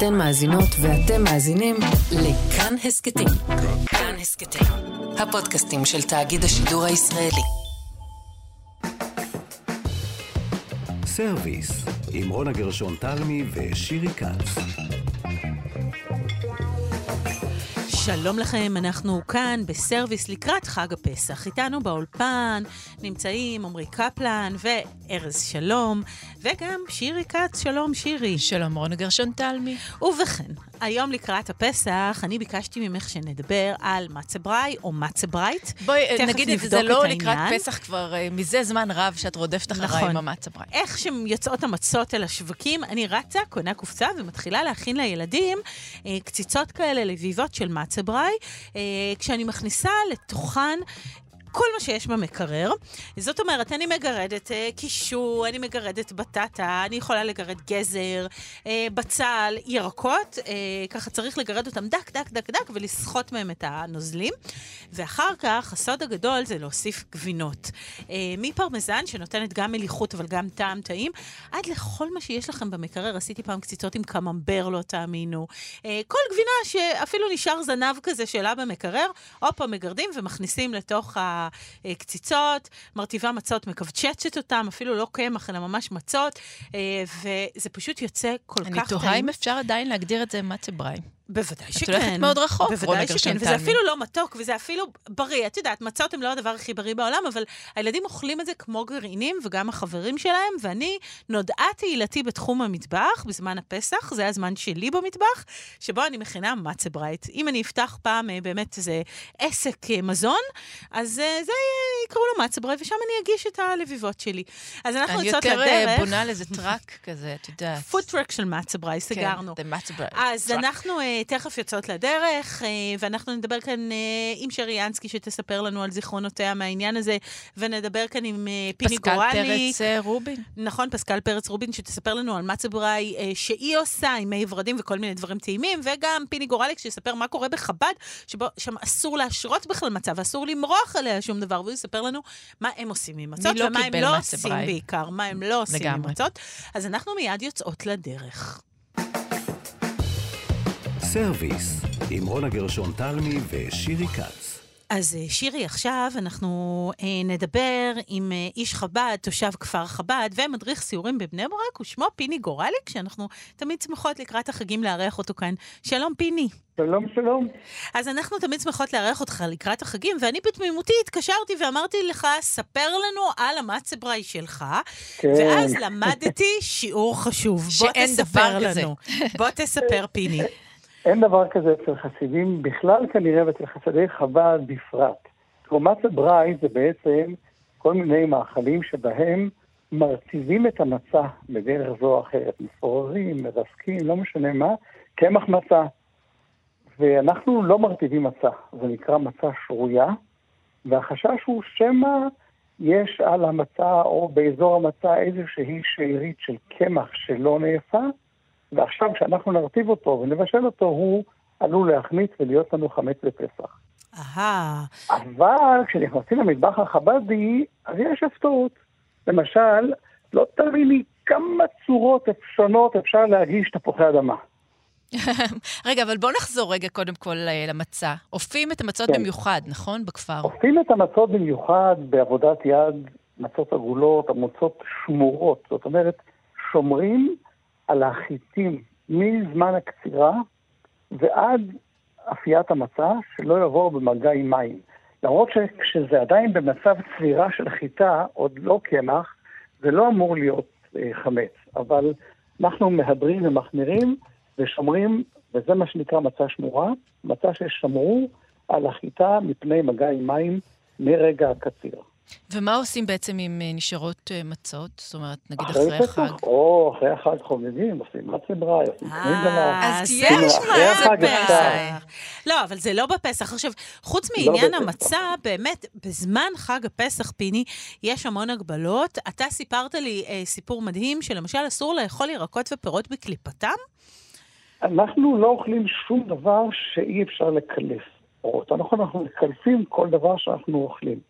אתן מאזינות ואתם מאזינים לכאן הסכתים. כאן הסכתים, הפודקאסטים של תאגיד השידור הישראלי. סרוויס, עם רונה גרשון תלמי ושירי כץ. שלום לכם, אנחנו כאן בסרוויס לקראת חג הפסח. איתנו באולפן נמצאים עמרי קפלן וארז שלום, וגם שירי כץ, שלום שירי. שלום רונה גרשון תלמי. ובכן, היום לקראת הפסח, אני ביקשתי ממך שנדבר על מצברי או מצברייט. בואי נגיד את זה, לא את לקראת. פסח כבר uh, מזה זמן רב שאת רודפת אחריי נכון. עם המצברייט. איך שיוצאות המצות אל השווקים, אני רצה, קונה קופסה ומתחילה להכין לילדים אה, קציצות כאלה לביבות של מצברי, אה, כשאני מכניסה לתוכן... כל מה שיש במקרר. זאת אומרת, אני מגרדת אה, קישור, אני מגרדת בטטה, אני יכולה לגרד גזר, אה, בצל, ירקות, אה, ככה צריך לגרד אותם דק, דק, דק, דק, ולסחוט מהם את הנוזלים. ואחר כך, הסוד הגדול זה להוסיף גבינות. אה, מפרמזן, שנותנת גם מליחות אבל גם טעם טעים, עד לכל מה שיש לכם במקרר. עשיתי פעם קציצות עם קממבר, לא תאמינו. אה, כל גבינה שאפילו נשאר זנב כזה שלה במקרר, הופה, מגרדים ומכניסים לתוך הקציצות, מרטיבה מצות, מכווצ'צת אותם, אפילו לא קמח, אלא ממש מצות, אה, וזה פשוט יוצא כל אני כך תוהה טעים. אם אפשר עדיין להגדיר את זה מצבריי. בוודאי את שכן. הולכת מאוד רחוק, בוודאי שכן, וזה. אפילו לא מתוק, וזה אפילו בריא. את יודעת, מצות הם לא הדבר הכי בריא בעולם, אבל הילדים אוכלים את זה כמו גרעינים, וגם החברים שלהם, ואני נודעה תהילתי בתחום המטבח בזמן הפסח, זה הזמן שלי במטבח, שבו אני מכינה מצברייט. אם אני אפתח פעם אה, באמת איזה עסק אה, מזון, אז אה, זה יקראו לו מצברייט, ושם אני אגיש את הלביבות שלי. אז אנחנו אני יוצאות יותר אה, לדרך. בונה על איזה truck כזה, את יודעת. food truck של מצברייט, סגרנו. כן, זה מצבריי. אז truck. אנחנו תכף יוצאות לדרך, אה, ואנחנו נדבר כאן אה, עם שרי ינסקי, שתספר לנו על זיכרונותיה מהעניין הזה, ונדבר כאן עם אה, פיני פסקל גורלי. פרץ אה, רובין. נכון, פסקל פרץ רובין, שתספר לנו על מצבריי אה, שהיא עושה עם מי ורדים וכל מיני דברים טעימים, וגם פיני גורליק, שיספר מה קורה בחב"ד, שבו שם אסור להשרות בכלל מצה, ואסור למרוח עליה שום דבר, והוא יספר לנו מה הם עושים עם מצות, לא ומה הם לא? עושים בעיקר, מה הם לא עושים עם לגמרי. מצות. אז אנחנו מיד יוצאות לדרך. סרוויס, עם רונה גרשון תלמי ושירי כץ. אז אה, שירי, עכשיו אנחנו אה, נדבר עם אה, איש חב"ד, תושב כפר חב"ד, ומדריך סיורים בבני ברק, ושמו פיני גורליק, שאנחנו תמיד שמחות לקראת החגים לארח אותו כאן. שלום, פיני. שלום, שלום. אז אנחנו תמיד שמחות לארח אותך לקראת החגים, ואני בתמימותי התקשרתי ואמרתי לך, ספר לנו על המצברי שלך, כן. ואז למדתי שיעור חשוב. בוא שאין תספר דבר כזה. לנו. בוא תספר, פיני. אין דבר כזה אצל חסידים בכלל כנראה, ואצל חסידי חב"ד בפרט. תרומת הבראי זה בעצם כל מיני מאכלים שבהם מרטיבים את המצה בדרך זו או אחרת, מפוררים, מרסקים, לא משנה מה, קמח מצה. ואנחנו לא מרטיבים מצה, זה נקרא מצה שרויה, והחשש הוא שמא יש על המצה או באזור המצה איזושהי שארית של קמח שלא נאפה, ועכשיו כשאנחנו נרטיב אותו ונבשל אותו, הוא עלול להחמיץ ולהיות לנו חמץ בפסח. אהה, אבל כשנכנסים למטבח החב"די, אז יש הפתעות. למשל, לא תביני כמה צורות שונות אפשר להגיש תפוחי אדמה. רגע, אבל בוא נחזור רגע קודם כל אה, למצה. אופים את המצות כן. במיוחד, נכון? בכפר. אופים את המצות במיוחד בעבודת יד, מצות עגולות, המצות שמורות. זאת אומרת, שומרים על החיטים מזמן הקצירה ועד אפיית המצה, שלא יבואו במגע עם מים. למרות שכשזה עדיין במצב צבירה של חיטה, עוד לא קמח, זה לא אמור להיות אה, חמץ. אבל אנחנו מהדרים ומחמירים ושומרים, וזה מה שנקרא מצה שמורה, מצה ששמרו על החיטה מפני מגע עם מים מרגע הקציר. ומה עושים בעצם אם אה, נשארות אה, מצות? זאת אומרת, נגיד אחרי החג. או אחרי החג חוגגים, עושים מצבראי, עושים קניגלה. אז זה יש יש אחרי מה, החג זה אפשר. פסח. לא, אבל זה לא בפסח. עכשיו, חוץ מעניין בפסח. המצה, באמת, בזמן חג הפסח, פיני, יש המון הגבלות. אתה סיפרת לי אה, סיפור מדהים, שלמשל אסור לאכול ירקות ופירות בקליפתם? אנחנו לא אוכלים שום דבר שאי אפשר לקלף. או יותר נכון, אנחנו מקלפים כל דבר שאנחנו אוכלים.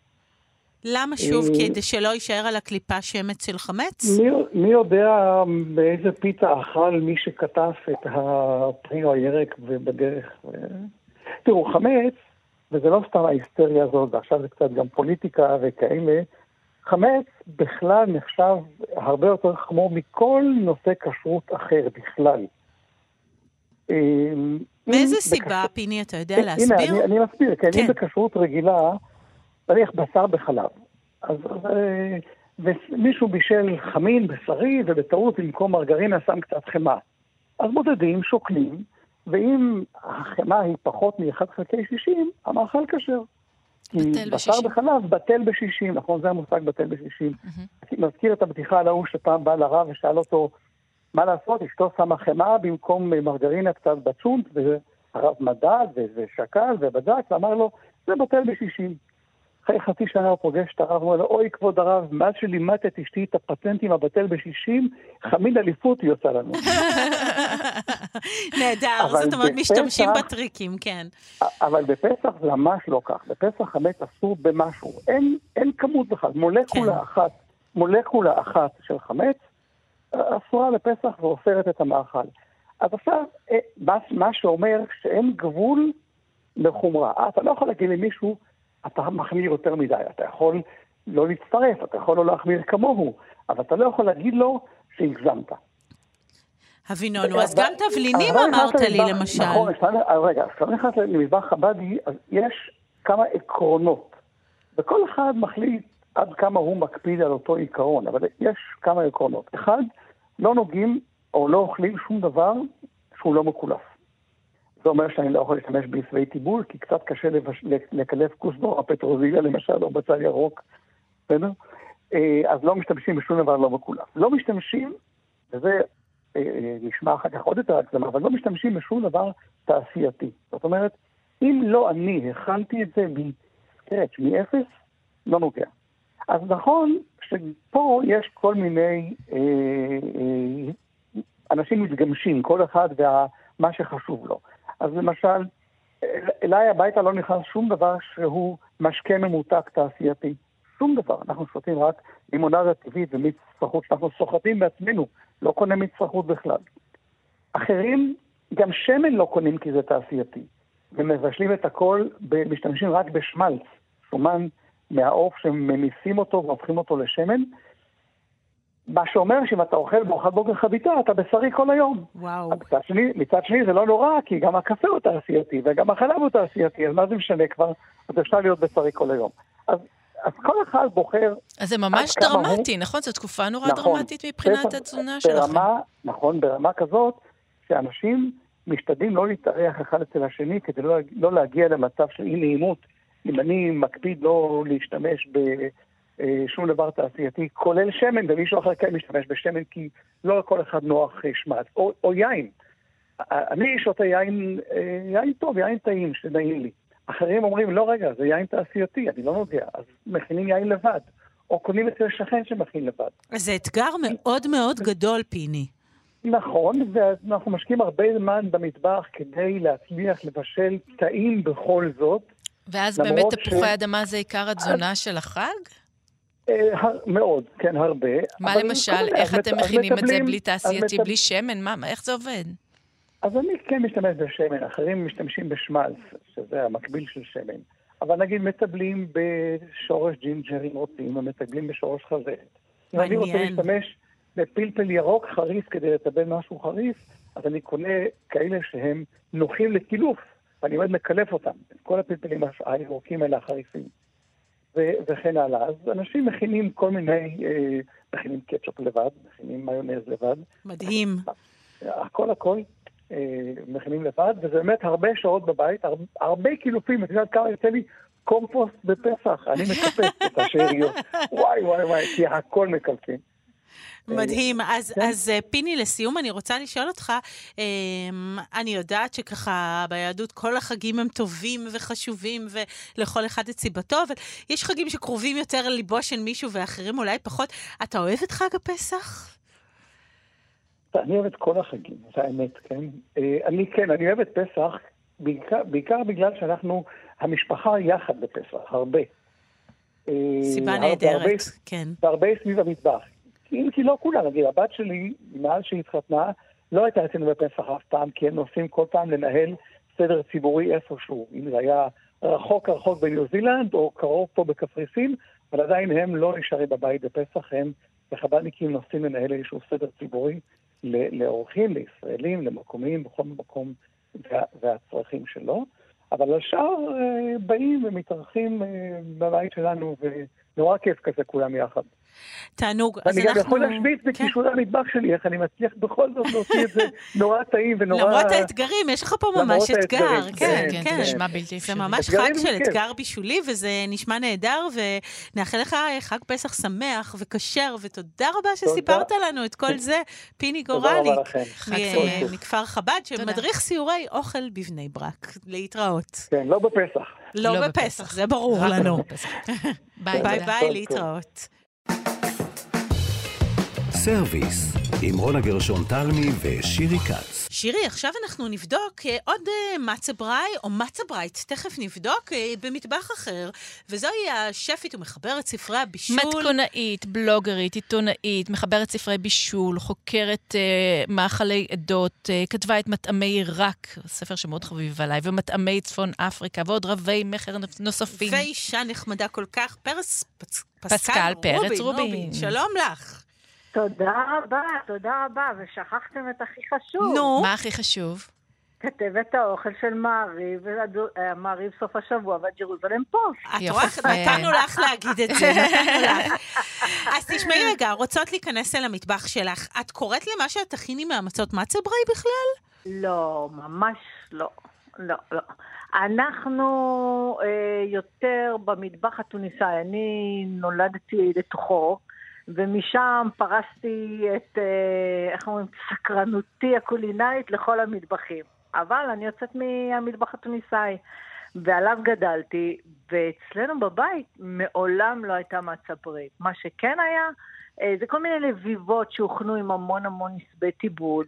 למה שוב? אה, כדי שלא יישאר על הקליפה שמץ של חמץ? מי, מי יודע באיזה פיתה אכל מי שכתב את הפרי או הירק ובדרך. תראו, חמץ, וזה לא סתם ההיסטריה הזאת, ועכשיו זה קצת גם פוליטיקה וכאלה, חמץ בכלל נחשב הרבה יותר חמור מכל נושא כשרות אחר בכלל. אה, מאיזה סיבה, בכש- פיני, אתה יודע הנה, להסביר? אני, אני מסביר, כן, כן. אם בכשרות רגילה, צריך בשר בחלב. אז אה, ומישהו בישל חמין, בשרי, ובטעות במקום מרגרינה שם קצת חמאה. אז מודדים, שוקלים, ואם החמאה היא פחות מ-1 חלקי 60, המאכל כשר. כי בשר ב-60. בחלב בטל ב-60, נכון? זה המושג בטל ב-60. מזכיר את הבדיחה על ההוא שפעם בא לרב ושאל אותו, מה לעשות, אשתו שמה חמאה במקום מרגרינה קצת בצ'ונט, והרב מדד ושקל ובדק, ואמר לו, זה בטל ב-60. אחרי חצי שנה הוא פוגש את הרב, הוא אומר לו, אוי כבוד הרב, מאז שלימדת את אשתי את הפטנטים הבטל ב-60, חמין אליפות היא עושה לנו. נהדר, זאת אומרת, משתמשים בטריקים, כן. אבל בפסח זה ממש לא כך. בפסח חמץ אסור במשהו. אין, אין כמות בכלל. מולקולה כן. אחת, מולקולה אחת של חמץ אה, אסורה בפסח ואוסרת את המאכל. אז עכשיו, אה, מה, מה שאומר שאין גבול לחומרה. אה, אתה לא יכול להגיד למישהו, אתה מחמיר יותר מדי. אתה יכול לא להצטרף, אתה יכול לא להחמיר כמוהו, אבל אתה לא יכול להגיד לו שהגזמת. אבינונו, אז אבל- גם תבלינים אבל אמרת לי, למשל. נכון, אה, רגע, כשאתה נכנס למטבח חב"די, אז יש כמה עקרונות. וכל אחד מחליט עד כמה הוא מקפיד על אותו עיקרון, אבל יש כמה עקרונות. אחד, לא נוגעים או לא אוכלים שום דבר שהוא לא מקולף. זה אומר שאני לא יכול להשתמש בעשבי טיבול, כי קצת קשה לבש... לקלף כוסברה פטרוזיליה למשל, או בצל ירוק, בסדר? אה, אז לא משתמשים בשום דבר לא מקולף. לא משתמשים, וזה אה, אה, נשמע אחר כך עוד יותר הגזמה, אבל לא משתמשים בשום דבר תעשייתי. זאת אומרת, אם לא אני הכנתי את זה מסקרץ', מאפס, לא נוגע. אז נכון שפה יש כל מיני אה, אה, אנשים מתגמשים, כל אחד ומה שחשוב לו. אז למשל, אל- אליי הביתה לא נכנס שום דבר שהוא משקה ממותק תעשייתי. שום דבר. אנחנו שותים רק לימונדה טבעית ומיץ צפחות שאנחנו סוחטים בעצמנו, לא קונה מיץ בכלל. אחרים, גם שמן לא קונים כי זה תעשייתי. ומבשלים את הכל, משתמשים רק בשמלץ, שומן מהעוף שממיסים אותו והופכים אותו לשמן. מה שאומר שאם אתה אוכל בארוחת בוקר חביתה, אתה בשרי כל היום. וואו. מצד שני, מצד שני זה לא נורא, כי גם הקפה הוא תעשייתי, וגם החלב הוא תעשייתי, אז מה זה משנה כבר? אז אפשר להיות בשרי כל היום. אז, אז כל אחד בוחר... אז זה ממש כמה הוא- דרמטי, נכון? זו תקופה נורא נכון. דרמטית מבחינת התזונה שלכם. נכון, ברמה כזאת, שאנשים משתדלים לא להתארח אחד אצל השני כדי לא, לא להגיע למצב של אי נעימות. אם אני מקפיד לא להשתמש בשום דבר תעשייתי, כולל שמן, ומישהו אחר כן משתמש בשמן, כי לא לכל אחד נוח אה, שמץ, או, או יין. אני שותה יין, אה, יין טוב, יין טעים, שנעים לי. אחרים אומרים, לא רגע, זה יין תעשייתי, אני לא נוגע, אז מכינים יין לבד. או קונים אצל שכן שמכין לבד. אז זה אתגר מאוד מאוד גדול, פיני. נכון, ואנחנו משקיעים הרבה זמן במטבח כדי להצליח לבשל טעים בכל זאת. ואז באמת ש- תפוחי אדמה זה עיקר התזונה של החג? אה, מאוד, כן, הרבה. מה למשל, איך אתם מכינים את זה בלי תעשייתי, בלי שמן? מה, איך זה עובד? אז אני כן משתמש בשמן, אחרים משתמשים בשמלץ, שזה המקביל של שמן. אבל נגיד מתבלים בשורש ג'ינג'ר אם רוצים, או מתבלים בשורש חזרת. אם אני רוצה. להשתמש בפלפל ירוק חריף כדי לטבל משהו חריף, אז אני קונה כאלה שהם נוחים לקילוף, ואני עומד לקלף אותם. את כל הפלפלים הירוקים האלה החריפים. ו- וכן הלאה. אז אנשים מכינים כל מיני, אה, מכינים קטשופ לבד, מכינים מיונז לבד. מדהים. הכל הכל אה, מכינים לבד, וזה באמת הרבה שעות בבית, הרבה, הרבה קילופים, את יודעת כמה יוצא לי קומפוסט בפסח, אני מקפץ את השאריות. וואי וואי וואי, כי הכל מקלפים. מדהים. אז, כן. אז אה, פיני, לסיום אני רוצה לשאול אותך, אה, אני יודעת שככה ביהדות כל החגים הם טובים וחשובים ולכל אחד את סיבתו, אבל יש חגים שקרובים יותר לליבו של מישהו ואחרים אולי פחות. אתה אוהב את חג הפסח? אני אוהב את כל החגים, זה האמת, כן? אה, אני כן, אני אוהב את פסח, בעיקר, בעיקר בגלל שאנחנו, המשפחה יחד בפסח, הרבה. אה, סיבה נהדרת, כן. והרבה סביב המטבח. אם כי לא כולם, נגיד, הבת שלי, מאז שהיא התחתנה, לא הייתה אצלנו בפסח אף פעם, כי הם נוסעים כל פעם לנהל סדר ציבורי איפשהו. אם זה היה רחוק רחוק בניו זילנד, או קרוב פה בקפריסין, אבל עדיין הם לא נשארים בבית בפסח, הם בחב"דניקים נוסעים לנהל איזשהו סדר ציבורי לאורחים, לישראלים, למקומיים, בכל מקום וה, והצרכים שלו. אבל השאר אה, באים ומתארחים אה, בבית שלנו, ונורא כיף כזה כולם יחד. תענוג. אז ואני גם אנחנו... יכול להשמיץ כן. בכישורי המטבח שלי, איך אני מצליח בכל זאת להוציא את זה נורא טעים ונורא... למרות האתגרים, יש לך פה ממש אתגר. האתגרים, כן, כן, כן. זה נשמע בלתי זה אפשרי. ממש אתגרים חג זה של. אתגר בישולי, וזה נשמע נהדר, ונאחל לך חג פסח שמח וכשר, ותודה רבה שסיפרת לנו את כל זה, פיני גורליק, שמח. מכפר חב"ד. שמדריך סיורי אוכל בבני ברק. להתראות. כן, לא בפסח. לא לא בפסח, בפסח. זה ברור לנו. בפסח. ביי, ביי להתראות. סרוויס, עם רונה גרשון תלמי ושירי כץ. שירי, עכשיו אנחנו נבדוק אה, עוד אה, מצה בראי, או מצה ברייט, תכף נבדוק, אה, במטבח אחר, וזוהי השפית ומחברת ספרי הבישול. מתכונאית, בלוגרית, עיתונאית, מחברת ספרי בישול, חוקרת אה, מאכלי עדות, אה, כתבה את מטעמי עיראק, ספר שמאוד חביב עליי, ומטעמי צפון אפריקה, ועוד רבי מכר נוספים. ואישה נחמדה כל כך, פרס פס, פסקל פרץ רובין. שלום לך. תודה רבה, תודה רבה, ושכחתם את הכי חשוב. נו, מה הכי חשוב? כתבת האוכל של מעריב, אה, מעריב סוף השבוע והג'רוזלם פוסט. את. רואה, נתנו לך להגיד את זה, נתנו לך. אז תשמעי רגע, רוצות להיכנס אל המטבח שלך. את קוראת למה שאת תכיני מהמצות מצה בראי בכלל? לא, ממש לא. לא, לא. אנחנו אה, יותר במטבח התוניסאי. אני נולדתי לתוכו, ומשם פרסתי את, אה, איך אומרים, סקרנותי הקולינרית לכל המטבחים. אבל אני יוצאת מהמטבח התוניסאי, ועליו גדלתי, ואצלנו בבית מעולם לא הייתה מצה ברית. מה שכן היה, זה כל מיני לביבות שהוכנו עם המון המון נסבי טיבול.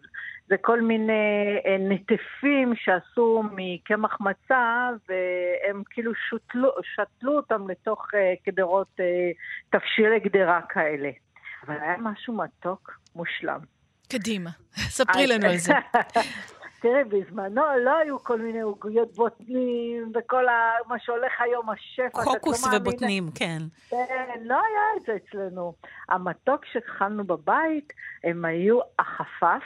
זה כל מיני אה, נטפים שעשו מקמח מצה, והם כאילו שותלו, שתלו אותם לתוך אה, קדרות, אה, תבשילי גדרה כאלה. אבל היה משהו מתוק, מושלם. קדימה, ספרי לנו על זה. תראי, בזמנו לא היו כל מיני עוגיות בוטנים וכל ה... מה שהולך היום, השפע. לא קוקוס מאמינה. ובוטנים, כן. כן, לא היה את זה אצלנו. המתוק שאכלנו בבית, הם היו החפף,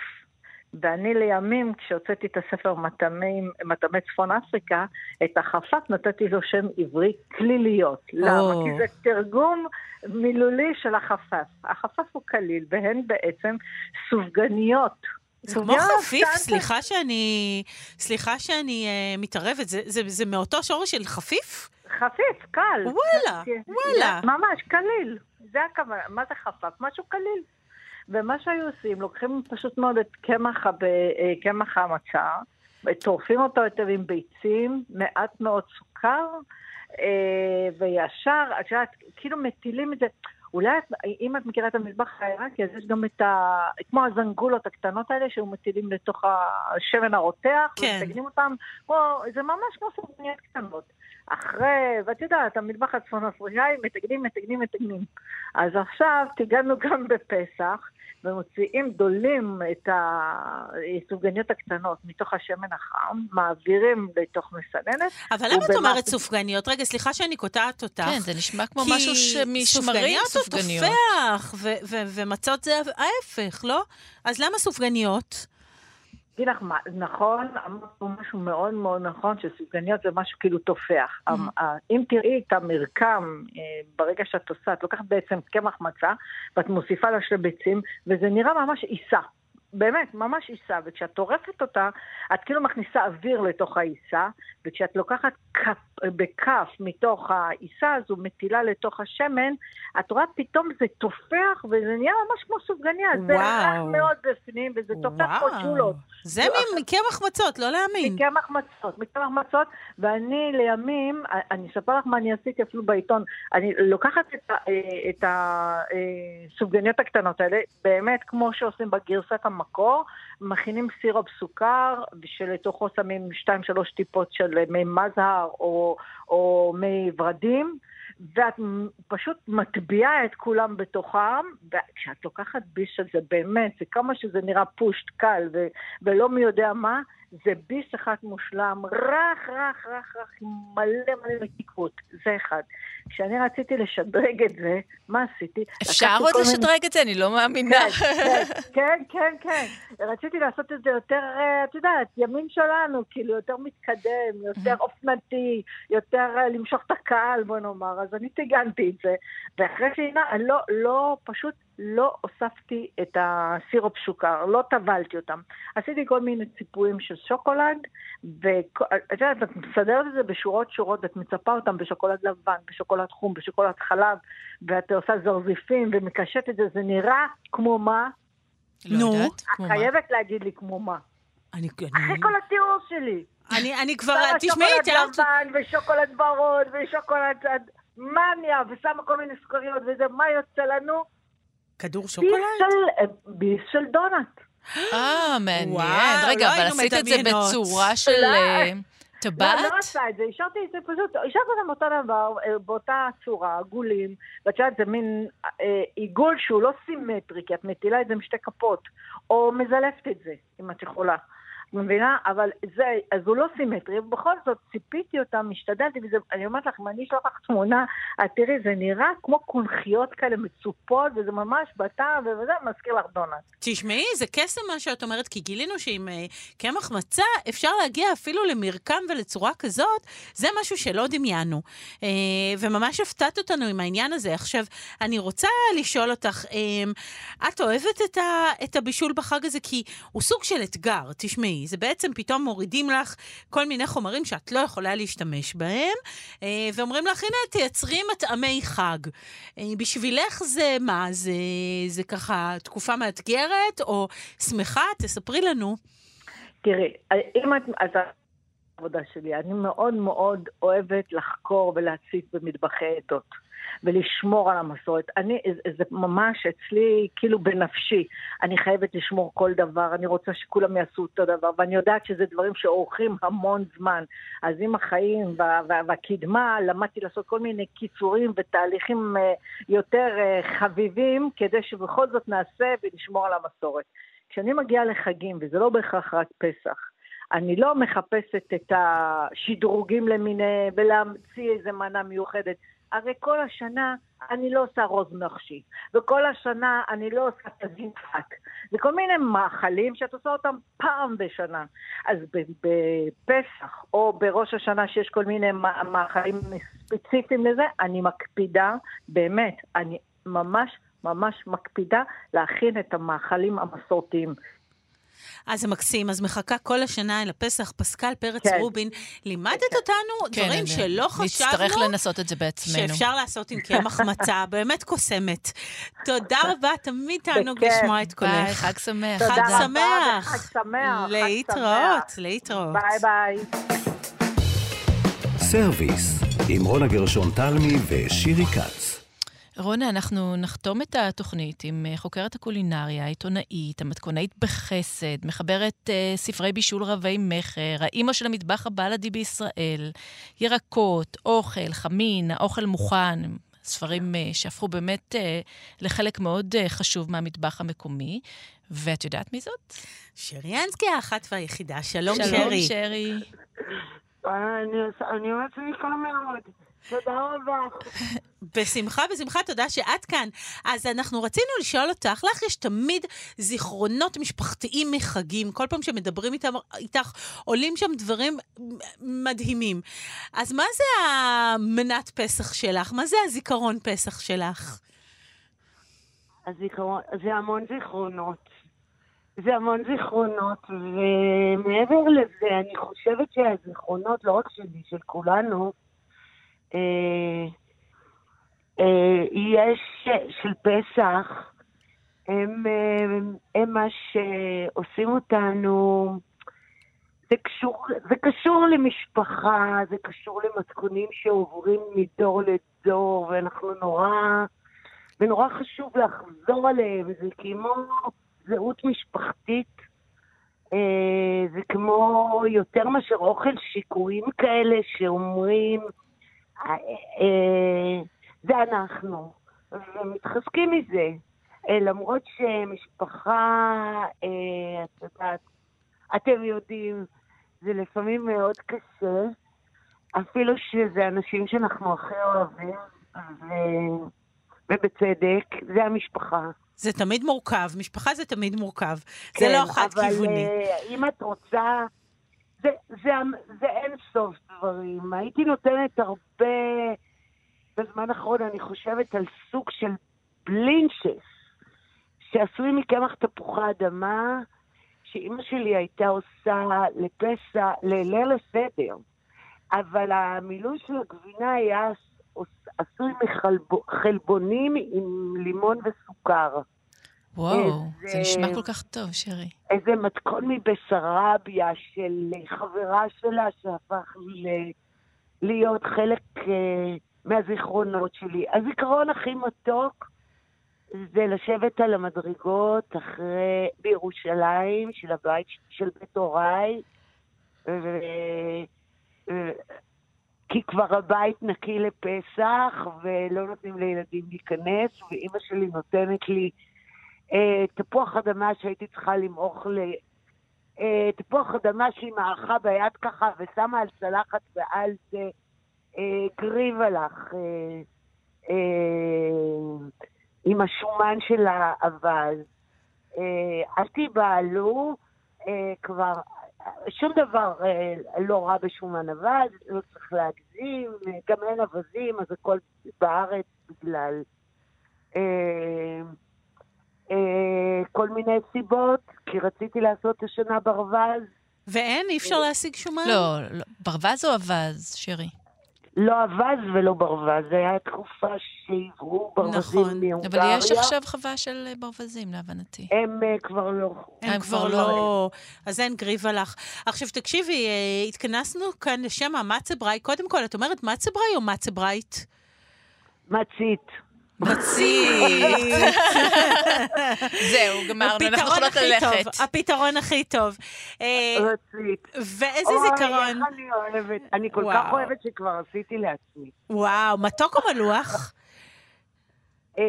ואני לימים, כשהוצאתי את הספר מטעמי, מטעמי צפון אפריקה, את החפף נתתי לו שם עברי כליליות. למה? כי זה תרגום מילולי של החפף. החפף הוא כליל, והן בעצם סופגניות. זה כמו חפיף. סליחה שאני, סליחה שאני אה, מתערבת, זה, זה, זה מאותו שורש של חפיף? חפיף, קל. וואלה, כן, וואלה. ממש, קליל. זה הכוונה. מה זה חפף? משהו קליל. ומה שהיו עושים, לוקחים פשוט מאוד את קמח, אה, המצה, טורפים אותו היטב עם ביצים, מעט מאוד סוכר, אה, וישר, את יודעת, כאילו מטילים את זה. אולי, אם את מכירה את המטבח העיראקי, אז יש גם את ה... כמו הזנגולות הקטנות האלה, שהיו מטילים לתוך השמן הרותח, כן. ומתגנים אותם, כמו, זה ממש כמו סופגניות קטנות. אחרי, ואת יודעת, המטבח הצפון אפריקאי, מתגנים, מתגנים, מתגנים. אז עכשיו תיגענו גם בפסח, ומוציאים, דולים את הסופגניות הקטנות מתוך השמן החם, מעבירים לתוך מסננת. אבל למה את אומרת סופגניות? רגע, סליחה שאני קוטעת אותך. כן, זה נשמע כמו כי משהו שמשמרים סופגניות סופגניות. הוא תופח, ו- ו- ומצות זה ההפך, לא? אז למה סופגניות? אגיד לך מה, נכון, אמרת פה משהו מאוד מאוד נכון, שסופגניות זה משהו כאילו תופח. אמ, אה, אם תראי את המרקם, אה, ברגע שאת עושה, את לוקחת בעצם קמח מצה, ואת מוסיפה לה שתי ביצים, וזה נראה ממש עיסה. באמת, ממש עיסה, וכשאת טורפת אותה, את כאילו מכניסה אוויר לתוך העיסה, וכשאת לוקחת כף, בכף מתוך העיסה הזו, מטילה לתוך השמן, את רואה פתאום זה תופח, וזה נהיה ממש כמו סופגניה. זה רך וואו. מאוד בפנים, וזה תופח כמו ג'ולות. זה מ- מקמח מצות, לא להאמין. מקמח מצות, מקמח מצות, ואני לימים, אני אספר לך מה אני עשיתי אפילו בעיתון, אני לוקחת את, ה- אה, הסופגניות הקטנות האלה, באמת כמו שעושים בגרסת המקור, מכינים סירופ סוכר, שלתוכו שמים 2-3 טיפות של מי מזהר או, או מי ורדים, ואת פשוט מטביעה את כולם בתוכם, וכשאת לוקחת ביס באמת, זה כמה שזה נראה פושט קל ו- ולא מי יודע מה, זה ביס אחד מושלם, רך, רך, רך, רך, עם מלא מלא מתיקות. זה אחד. כשאני רציתי לשדרג את זה, מה עשיתי? אפשר עוד לשדרג מיני... את זה? אני לא מאמינה. כן, כן, כן, כן. רציתי לעשות את זה יותר, אה, את יודעת, ימים שלנו, כאילו, יותר מתקדם, יותר אופנתי, יותר אה, למשוך את הקהל, בוא נאמר. אז אני טיגנתי את זה, ואחרי שהנה, לא, לא, פשוט לא הוספתי את הסירופ סוכר, לא טבלתי אותם. עשיתי כל מיני ציפויים של שוקולד, ואת יודעת, את מסדרת את זה בשורות שורות, ואת מצפה אותם בשוקולד לבן, בשוקולד חום, בשוקולד חלב, ואת עושה זרזיפים ומקשט את זה, זה נראה כמו מה? לא נו, יודעת, כמו מה? את חייבת להגיד לי כמו מה. אני... אחרי כל התיאור שלי. אני, אני כבר, תשמעי, תיארת... שוקולד לבן ושוקולד ורוד ושוקולד מניה ושמה כל מיני סוכריות וזה, מה יוצא לנו? כדור שוקולד? ביס של דונלד. אה, מעניין. רגע, לא אבל עשית את זה בצורה של לא. אה, טבעת? לא, לא עשה את זה, השארתי את זה פשוט, השארתי אותם אותו דבר, אה, באותה צורה, עגולים, ואת יודעת, זה מין אה, עיגול שהוא לא סימטרי, כי את מטילה את זה משתי כפות, או מזלפת את זה, אם את יכולה. מבינה? אבל זה, אז הוא לא סימטרי, ובכל זאת ציפיתי אותם, השתדלתי, וזה, אני אומרת לך, אם אני אשלח לך תמונה, את תראי, זה נראה כמו קונכיות כאלה מצופות, וזה ממש בתא, וזה מזכיר לך דונלד. תשמעי, זה קסם מה שאת אומרת, כי גילינו שעם uh, קמח מצה אפשר להגיע אפילו למרקם ולצורה כזאת, זה משהו שלא דמיינו. Uh, וממש הפתעת אותנו עם העניין הזה. עכשיו, אני רוצה לשאול אותך, uh, את אוהבת את, ה, את הבישול בחג הזה? כי הוא סוג של אתגר, תשמעי. זה בעצם פתאום מורידים לך כל מיני חומרים שאת לא יכולה להשתמש בהם, אה, ואומרים לך, הנה, תייצרי מטעמי חג. אה, בשבילך זה מה? זה, זה ככה תקופה מאתגרת או שמחה? תספרי לנו. תראי, אם את... אז העבודה שלי, אני מאוד מאוד אוהבת לחקור ולהציץ במטבחי עדות. ולשמור על המסורת. אני, זה ממש אצלי כאילו בנפשי. אני חייבת לשמור כל דבר, אני רוצה שכולם יעשו אותו דבר, ואני יודעת שזה דברים שאורכים המון זמן. אז עם החיים וה, וה, והקדמה, למדתי לעשות כל מיני קיצורים ותהליכים אה, יותר אה, חביבים, כדי שבכל זאת נעשה ונשמור על המסורת. כשאני מגיעה לחגים, וזה לא בהכרח רק פסח, אני לא מחפשת את השדרוגים למיניהם ולהמציא איזה מנה מיוחדת. הרי כל השנה אני לא עושה רוז מחשי, וכל השנה אני לא עושה תזין חק. זה כל מיני מאכלים שאת עושה אותם פעם בשנה. אז בפסח או בראש השנה שיש כל מיני מאכלים ספציפיים לזה, אני מקפידה, באמת, אני ממש ממש מקפידה להכין את המאכלים המסורתיים. אז זה מקסים. אז מחכה כל השנה אל הפסח, פסקל פרץ כן. רובין, לימדת כן. אותנו כן, דברים שלא חשבנו... נצטרך לנסות את זה בעצמנו. שאפשר לעשות עם קמח מצה, באמת קוסמת. תודה רבה, תמיד תענוג לשמוע את קולך. ביי, חג שמח. תודה חג שמח. חג שמח. להתראות, להתראות. ביי ביי. סרוויס, עם רונה גרשון תלמי ושירי כץ. רונה, אנחנו נחתום את התוכנית עם אה, חוקרת הקולינריה, העיתונאית, המתכונאית בחסד, מחברת uh, ספרי בישול רבי מכר, האימא של המטבח הבלאדי בישראל, ירקות, אוכל, חמין, האוכל מוכן, ספרים uh, שהפכו באמת uh, לחלק מאוד uh, חשוב מהמטבח המקומי. ואת יודעת מי זאת? שרי אנסקי האחת והיחידה. שלום, שלום שרי. שלום, שרי. אני אומרת שאני שמחה מאוד. תודה רבה. בשמחה, בשמחה, תודה שאת כאן. אז אנחנו רצינו לשאול אותך, לך יש תמיד זיכרונות משפחתיים מחגים. כל פעם שמדברים איתם, איתך, עולים שם דברים מדהימים. אז מה זה המנת פסח שלך? מה זה הזיכרון פסח שלך? הזיכרון, זה המון זיכרונות. זה המון זיכרונות, ומעבר לזה, אני חושבת שהזיכרונות, לא רק שלי, של כולנו, יש של פסח, הם, הם, אה, הם מה שעושים אותנו, זה קשור, זה קשור למשפחה, זה קשור למתכונים שעוברים מדור לדור, ואנחנו נורא, ונורא חשוב לחזור עליהם, זה כמו זהות משפחתית. זה כמו יותר מאשר אוכל שיקויים כאלה שאומרים, אה, זה אנחנו, ומתחזקים מזה. אה, למרות שמשפחה, אה, את יודעת, אתם יודעים, זה לפעמים מאוד קשה, אפילו שזה אנשים שאנחנו הכי אוהבים, ו... ובצדק, זה המשפחה. זה תמיד מורכב, משפחה זה תמיד מורכב. כן, זה לא חד-כיווני. אבל uh, אם את רוצה, זה, זה, זה אין סוף דברים. הייתי נותנת הרבה, בזמן האחרון אני חושבת על סוג של בלינצ'ס, שעשוי מקמח תפוחי אדמה, שאימא שלי הייתה עושה לפסע, לליל הסדר. אבל המילוי של הגבינה היה עשוי מחלבונים עם לימון וסוכר. וואו, איזה, זה נשמע כל כך טוב, שרי. איזה מתכון מבסרביה של חברה שלה שהפך ל... להיות חלק uh, מהזיכרונות שלי. הזיכרון הכי מתוק זה לשבת על המדרגות אחרי, בירושלים, של הבית של בית הוריי, ו... כי כבר הבית נקי לפסח, ולא נותנים לילדים להיכנס, ואימא שלי נותנת לי אה, תפוח אדמה שהייתי צריכה למעוך ל... אה, תפוח אדמה שהיא מערכה ביד ככה, ושמה על צלחת ועל זה אה, גריבלח, אה, אה, עם השומן של האווז. אה, אל תיבהלו, אה, כבר שום דבר אה, לא רע בשומן אבז, לא צריך להגזים, גם אין אווזים, אז הכל בארץ בגלל אה, אה, כל מיני סיבות, כי רציתי לעשות השנה ברווז. ואין? אי אפשר להשיג שומן? לא, לא. ברווז או אווז, שרי? לא אווז ולא ברווז, זו הייתה תקופה שהיוו ברווזים נכון, מהונגריה. אבל יש עכשיו חווה של ברווזים, להבנתי. הם uh, כבר לא. הם, הם כבר לא. לא. אז אין גריבה לך. עכשיו, תקשיבי, uh, התכנסנו כאן לשם המצברי. קודם כל, את אומרת מצברי או מצברייט? מצית. מצית. זהו, גמרנו, אנחנו יכולות ללכת. הפתרון הכי טוב. אה, מצית. ואיזה זיכרון. אוי, אני אוהבת. אני כל כך אוהבת שכבר עשיתי לעצמי. וואו, מתוק או מלוח? אה,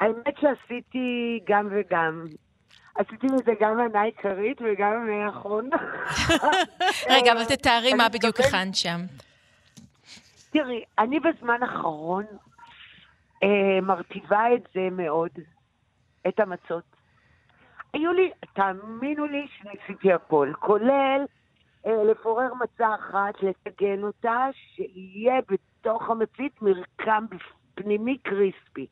האמת שעשיתי גם וגם. עשיתי מזה גם מנה עיקרית וגם אחרונה. רגע, אבל תתארי מה בדיוק הכנת שם. תראי, אני בזמן האחרון מרטיבה את זה מאוד, את המצות. היו לי, תאמינו לי שניסיתי הכל, כולל אה, לפורר מצה אחת, לטגן אותה, שיהיה בתוך המצית מרקם פנימי קריספי.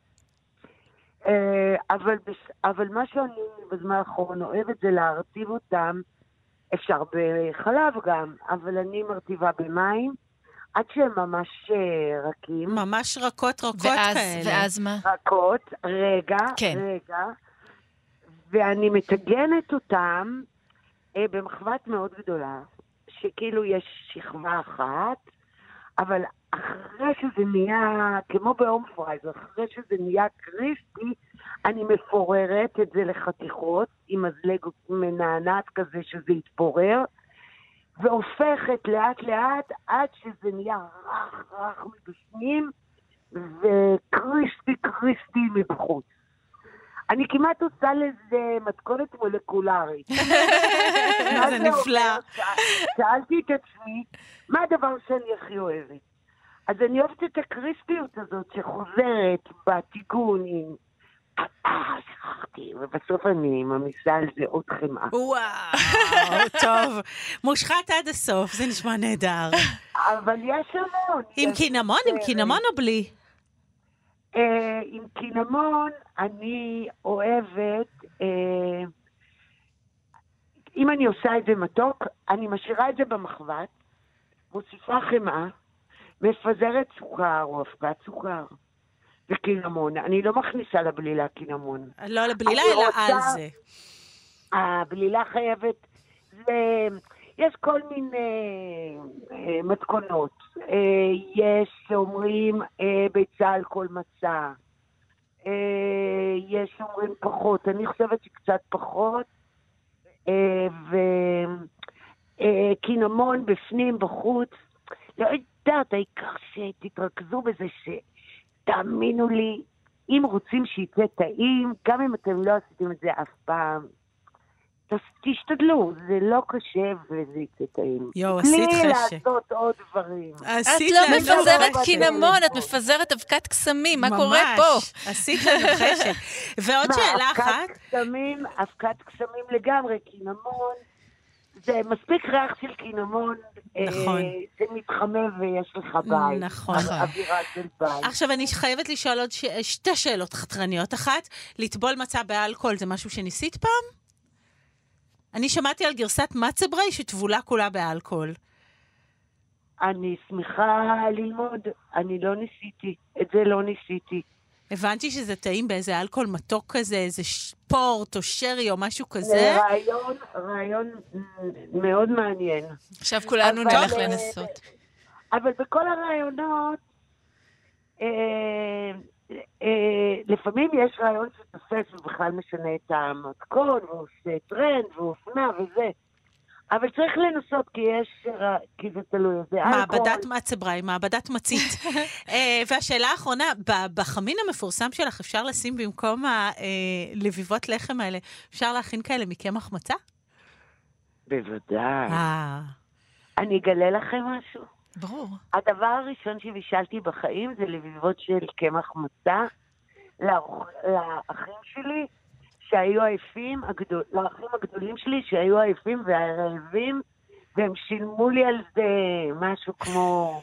אה, אבל, אבל מה שאני בזמן האחרון אוהבת זה להרטיב אותם, אפשר בחלב גם, אבל אני מרטיבה במים. עד שהם ממש אה, רכים. ממש רכות רכות ואז, כאלה. ואז מה? רכות, רגע, כן. רגע. ואני מטגנת אותם אה, במחבת מאוד גדולה, שכאילו יש שכבה אחת, אבל אחרי שזה נהיה, כמו ב home fries, אחרי שזה נהיה קריספי, אני מפוררת את זה לחתיכות, עם מזלג מנענעת כזה שזה יתפורר, והופכת לאט לאט עד שזה נהיה רך רך מבפנים וקריספי קריספי מבחוץ. אני כמעט עושה לזה מתכונת מולקולרית. זה נפלא. שאלתי את עצמי, מה הדבר שאני הכי אוהבת? אז אני אוהבת את הקריספיות הזאת שחוזרת בטיגון עם אה, שכחתי, ובסוף אני מעמיסה על זה עוד חמאה. וואו, טוב. מושחת עד הסוף, זה נשמע נהדר. אבל יש המון. עם קינמון? עם קינמון או בלי? אה, עם קינמון אני אוהבת, אה, אם אני עושה את זה מתוק, אני משאירה את זה במחבת, מוסיפה חמאה, מפזרת סוכר או הפקת סוכר. וקינמון. אני לא מכניסה לבלילה קינמון. לא לבלילה, אלא רוצה... על זה. הבלילה חייבת... זה... יש כל מיני אה, מתכונות. אה, יש שאומרים אה, ביצה על כל. אה, יש שאומרים פחות. אני חושבת שקצת פחות. אה, וקינמון אה, בפנים, בחוץ. לא, יודעת, העיקר שתתרכזו בזה שתאמינו לי, אם רוצים שיצא טעים, גם אם אתם לא עשיתם את זה אף פעם, תשתדלו, זה לא קשה וזה יצא טעים. יואו, עשית חשק. בלי לעשות עוד דברים. את לא מפזרת קינמון, את מפזרת אבקת קסמים, מה קורה פה? ממש, עשית לנו חשק. ועוד שאלה אחת. אבקת קסמים, אבקת קסמים לגמרי, קינמון. זה מספיק ריח של קינמון, נכון. אה, זה מתחמם ויש לך בית. נכון. אווירה של בית. עכשיו, אני חייבת לשאול עוד ש... שתי שאלות חתרניות. אחת, לטבול מצה באלכוהול זה משהו שניסית פעם? אני שמעתי על גרסת מצברי שטבולה כולה באלכוהול. אני שמחה ללמוד, אני לא ניסיתי, את זה לא ניסיתי. הבנתי שזה טעים באיזה אלכוהול מתוק כזה, איזה שפורט או שרי או משהו כזה. זה רעיון, רעיון מאוד מעניין. עכשיו כולנו נלך לנסות. אבל בכל הרעיונות, אה, אה, לפעמים יש רעיון שתופס ובכלל משנה את המתכון, ועושה טרנד, ואופנה וזה. אבל צריך לנסות, כי יש, כי זה תלוי, זה אלכוהול. מעבדת מצבראי, מעבדת מצית. אה, והשאלה האחרונה, בחמין המפורסם שלך אפשר לשים במקום הלביבות לחם האלה, אפשר להכין כאלה מקמח מצה? בוודאי. אה. אני אגלה לכם משהו. ברור. הדבר הראשון שבישלתי בחיים זה לביבות של קמח מצה לאחים שלי שהיו עייפים, הגדול, לאחים הגדולים שלי שהיו עייפים והרעבים, והם שילמו לי על זה משהו כמו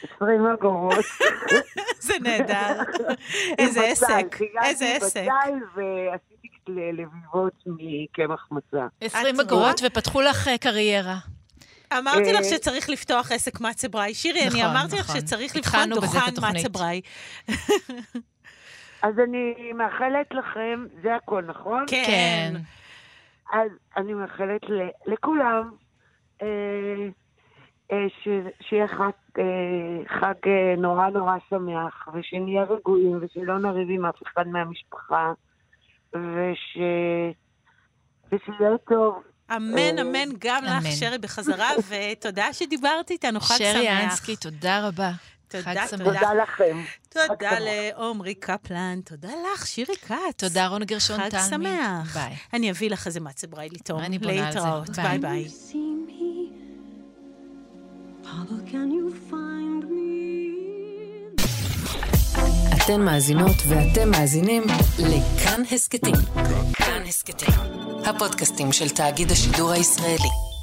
20 אגורות. זה נהדר. איזה עסק, איזה עסק. ועשיתי לביבות מקמח מצה. 20 אגורות ופתחו לך אה, קריירה. אמרתי לך אה, שצריך לפתוח עסק מצבראי. שירי, אני נכון, אמרתי לך נכון. שצריך לבחון דוכן מצבראי. אז אני מאחלת לכם, זה הכל, נכון? כן. כן. אז אני מאחלת לכולם אה, אה, שיהיה חג נורא נורא שמח, ושנהיה רגועים, ושלא נריב עם אף אחד מהמשפחה, ושיהיה טוב. אמן, אמן גם לך, שרי, בחזרה, ותודה שדיברת איתנו, חג שמח. שרי אנסקי, תודה רבה. תודה, תודה לכם. תודה לעומרי קפלן, תודה לך, שירי כץ. תודה, רונה גרשון תלמי. חג שמח. ביי. אני אביא לך איזה מצבריי לטעום. אני בונה על זה. להתראות. ביי ביי. אתן מאזינות ואתם מאזינים לכאן הסכתים. כאן הסכתים, הפודקאסטים של תאגיד השידור הישראלי.